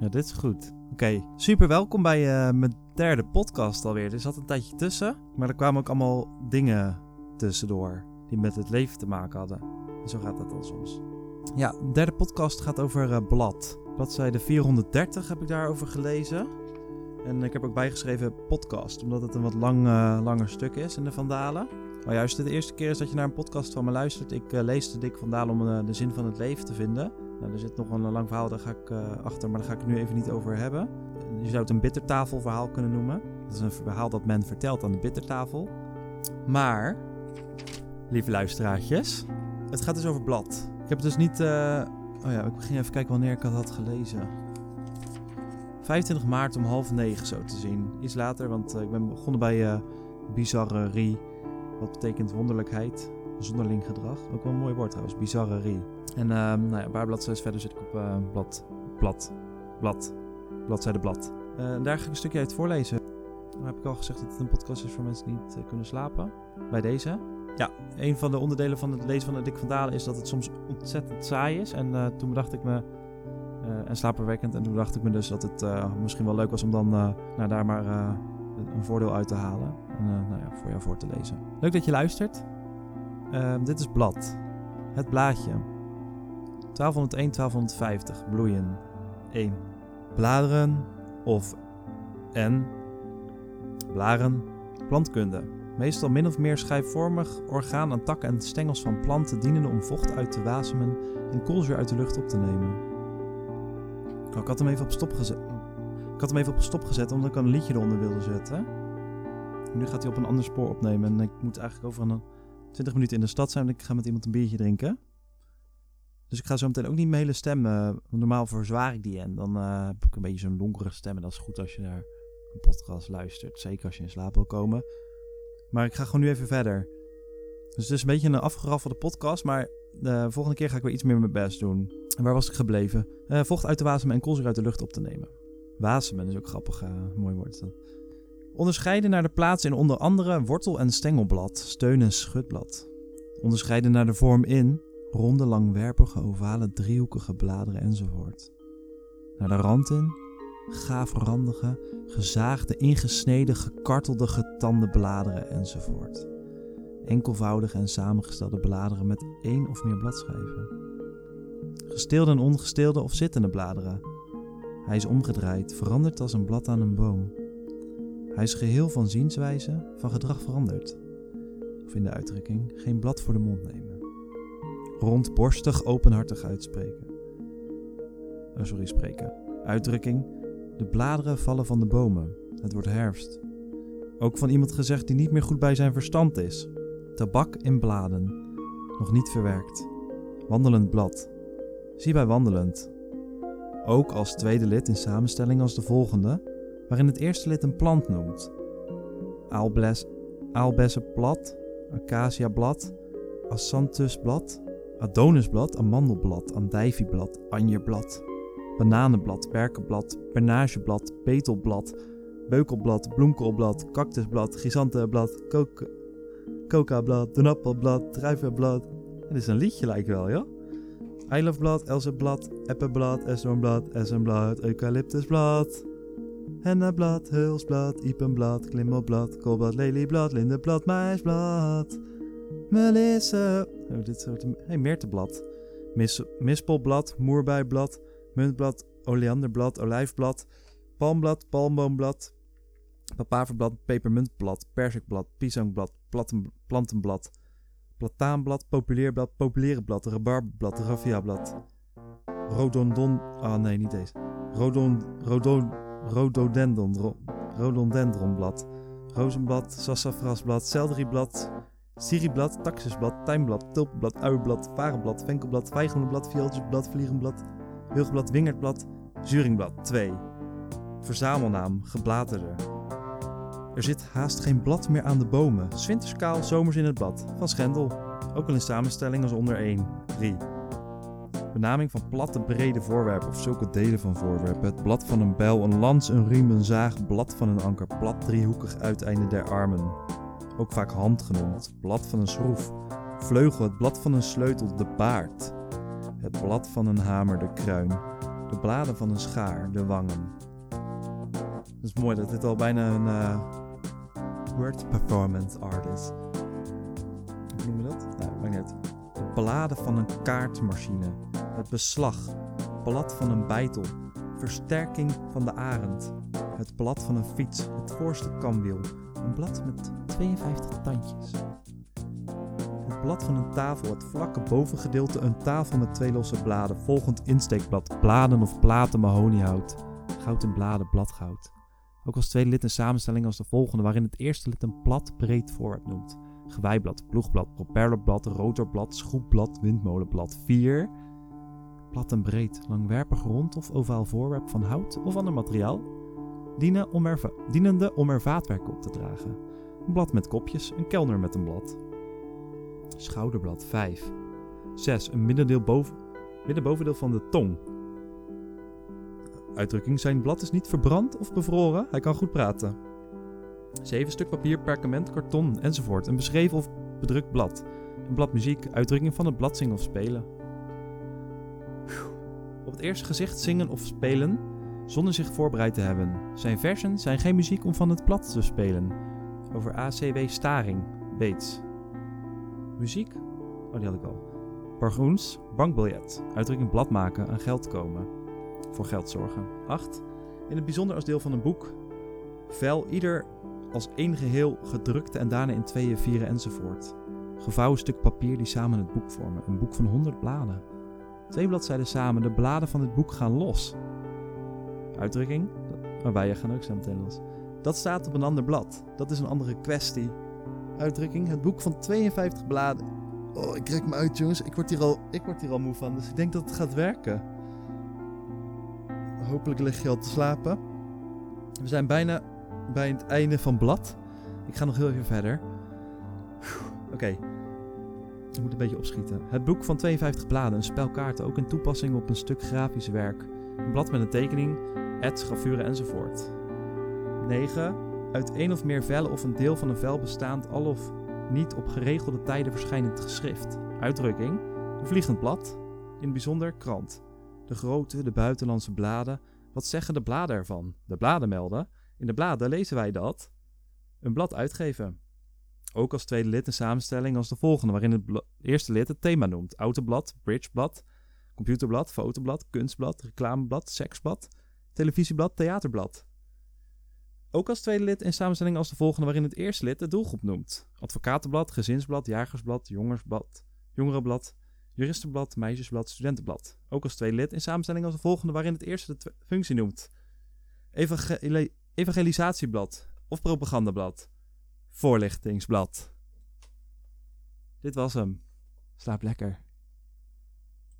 Ja, dit is goed. Oké, super welkom bij uh, mijn derde podcast alweer. Er zat een tijdje tussen, maar er kwamen ook allemaal dingen tussendoor die met het leven te maken hadden. En zo gaat dat dan soms. Ja, de derde podcast gaat over uh, blad. Bladzijde 430 heb ik daarover gelezen. En ik heb ook bijgeschreven podcast, omdat het een wat lang, uh, langer stuk is in de Vandalen. Maar juist de eerste keer is dat je naar een podcast van me luistert. Ik lees de Dick Vandalen om de zin van het leven te vinden. Nou, er zit nog een lang verhaal, daar ga ik uh, achter, maar daar ga ik nu even niet over hebben. Je zou het een bittertafelverhaal kunnen noemen. Dat is een verhaal dat men vertelt aan de bittertafel. Maar, lieve luisteraartjes, het gaat dus over blad. Ik heb het dus niet... Uh, oh ja, ik ging even kijken wanneer ik het had gelezen. 25 maart om half negen zo te zien. Iets later, want ik ben begonnen bij bizarrerie. Wat betekent wonderlijkheid, zonderling gedrag. Ook wel een mooi woord trouwens, bizarrerie. En uh, nou een paar bladzijden verder zit ik op uh, blad, blad, blad, bladzijde blad. Uh, daar ga ik een stukje uit voorlezen. Dan heb ik al gezegd dat het een podcast is voor mensen die niet kunnen slapen. Bij deze. Ja, een van de onderdelen van het lezen van de Dick van Dalen is dat het soms ontzettend saai is. En toen bedacht ik me, en slaperwekkend, en toen dacht ik me dus dat het misschien wel leuk was om dan nou, daar maar een voordeel uit te halen. En nou ja, voor jou voor te lezen. Leuk dat je luistert. Ehm, dit is blad. Het blaadje. 1201, 1250. Bloeien. 1. Bladeren of en blaren. Plantkunde. Meestal min of meer schijfvormig orgaan aan takken en stengels van planten dienende om vocht uit te wasemen en koolzuur uit de lucht op te nemen. Ik had hem even op stop gezet. Ik had hem even op stop gezet omdat ik een liedje eronder wilde zetten. Nu gaat hij op een ander spoor opnemen en ik moet eigenlijk over een 20 minuten in de stad zijn en ik ga met iemand een biertje drinken. Dus ik ga zo meteen ook niet mijn hele stem. Uh, normaal verzwaar ik die en dan uh, heb ik een beetje zo'n donkere stem. En dat is goed als je naar een podcast luistert. Zeker als je in slaap wil komen. Maar ik ga gewoon nu even verder. Dus het is een beetje een afgeraffelde podcast. Maar de volgende keer ga ik weer iets meer mijn best doen. En waar was ik gebleven? Vocht uit te wasemen en koolzuur uit de lucht op te nemen. Wasemen is ook grappig. mooi woord. Onderscheiden naar de plaats in onder andere wortel- en stengelblad, steun- en schutblad. Onderscheiden naar de vorm in ronde, langwerpige, ovale, driehoekige bladeren enzovoort. Naar de rand in, gaafrandige, gezaagde, ingesneden, gekartelde, getande bladeren enzovoort. Enkelvoudige en samengestelde bladeren met één of meer bladschijven. Gesteelde en ongesteelde of zittende bladeren. Hij is omgedraaid, veranderd als een blad aan een boom. Hij is geheel van zienswijze, van gedrag veranderd. Of in de uitdrukking, geen blad voor de mond nemen rondborstig, openhartig uitspreken. Oh, sorry, spreken. Uitdrukking: De bladeren vallen van de bomen. Het wordt herfst. Ook van iemand gezegd die niet meer goed bij zijn verstand is. Tabak in bladen. Nog niet verwerkt. Wandelend blad. Zie bij wandelend. Ook als tweede lid in samenstelling als de volgende, waarin het eerste lid een plant noemt. Aalbessenblad, acaciablad, acanthusblad, Adonisblad, amandelblad, andijvieblad, anjerblad, bananenblad, berkenblad, bernageblad, betelblad, beukelblad, bloemkoolblad, cactusblad, chrysantheblad, coca-blad, donappelblad, druivenblad. Het is een liedje lijkt wel, ja? Eilovblad, elzenblad, eppenblad, esdoornblad, essenblad, eucalyptusblad. Henneblad, hulsblad, iepenblad, klimmelblad, koolblad, lelieblad, lindenblad, maisblad. Melisse. Oh, dit soort. Hey, Meerteblad. Mis, mispelblad, moerbijblad, muntblad, oleanderblad, olijfblad, palmblad, palmboomblad, papaverblad, pepermuntblad, persikblad, pisangblad, plantenblad, plataanblad, populeerblad, populierenblad, rabarberblad, raffiablad, rodondon... Ah nee, niet deze. Rodon, rodon, rhododendron, rhododendronblad, rozenblad, sassafrasblad, seldrieblad, Siriblad, taxusblad, tuinblad, tulpenblad, uienblad, varenblad, venkelblad, vijgelblad, viooltjesblad, vliegenblad, wilgblad, wingerdblad, zuringblad 2. Verzamelnaam, gebladerde. Er zit haast geen blad meer aan de bomen. Zwinters kaal, zomers in het blad. Van Schendel. Ook al in samenstelling als onder 1. 3. Benaming van platte, brede voorwerpen of zulke delen van voorwerpen. Het blad van een bijl, een lans, een riem, een zaag, blad van een anker, plat driehoekig uiteinde der armen ook vaak hand genoemd, blad van een schroef, vleugel, het blad van een sleutel, de baard, het blad van een hamer, de kruin, De bladen van een schaar, de wangen. Het is mooi dat dit al bijna een uh, word performance art is. Hoe noem je dat? Nou, maakt niet De bladen van een kaartmachine. Het beslag. Blad van een bijtel. Versterking van de arend. Het blad van een fiets. Het voorste kamwiel. Een blad met 52 tandjes. Het blad van een tafel. Het vlakke bovengedeelte. Een tafel met twee losse bladen. Volgend insteekblad. Bladen of platen mahoniehout. Goud en bladen bladgoud. Ook als tweede lid een samenstelling als de volgende, waarin het eerste lid een plat breed voorwerp noemt. Gewijblad, ploegblad, propellerblad, rotorblad, schroepblad, windmolenblad. 4. Plat en breed, langwerpig rond of ovaal voorwerp van hout of ander materiaal. Dienen om er dienende om er vaatwerk op te dragen. Een blad met kopjes, een kelner met een blad. Schouderblad 5. 6. Een middendeel boven, middenbovendeel van de tong. Uitdrukking: zijn blad is niet verbrand of bevroren, hij kan goed praten. 7 stuk papier, perkament, karton enzovoort. Een beschreven of bedrukt blad. Een blad muziek, uitdrukking van het blad zingen of spelen. Op het eerste gezicht zingen of spelen zonder zich voorbereid te hebben. Zijn versen zijn geen muziek om van het blad te spelen. Over ACW Staring, Beets. Muziek? Oh, die had ik al. Bargoens, bankbiljet. Uitdrukking blad maken, aan geld komen. Voor geld zorgen. 8. In het bijzonder als deel van een boek. Vel ieder als één geheel gedrukte en daarna in tweeën, vieren enzovoort. Gevouwen stuk papier die samen het boek vormen. Een boek van 100 bladen. Twee bladzijden samen, de bladen van het boek gaan los. Uitdrukking, waarbij je gaan ook zo meteen los. Dat staat op een ander blad. Dat is een andere kwestie. Uitdrukking, het boek van 52 bladen. Oh, ik rek me uit, jongens. Ik word hier al, ik word hier al moe van, dus ik denk dat het gaat werken. Hopelijk lig je al te slapen. We zijn bijna bij het einde van blad. Ik ga nog heel even verder. Oké. Ik moet een beetje opschieten. Het boek van 52 bladen, een spel kaarten, ook een toepassing op een stuk grafisch werk. Een blad met een tekening, ads, gravure enzovoort. 9. Uit één of meer vellen of een deel van een vel bestaand al of niet op geregelde tijden verschijnend geschrift. Uitdrukking. Een vliegend blad. In het bijzonder krant. De grote, de buitenlandse bladen. Wat zeggen de bladen ervan? De bladen melden. In de bladen lezen wij dat. Een blad uitgeven. Ook als tweede lid een samenstelling als de volgende, waarin het eerste lid het thema noemt: autoblad, bridgeblad, computerblad, fotoblad, kunstblad, reclameblad, seksblad, televisieblad, theaterblad. Ook als tweede lid een samenstelling als de volgende, waarin het eerste lid de doelgroep noemt: advocatenblad, gezinsblad, jagersblad, jongersblad, jongerenblad, juristenblad, meisjesblad, studentenblad. Ook als tweede lid in samenstelling als de volgende, waarin het eerste de functie noemt: evangelisatieblad of propagandablad. Voorlichtingsblad. Dit was hem. Slaap lekker.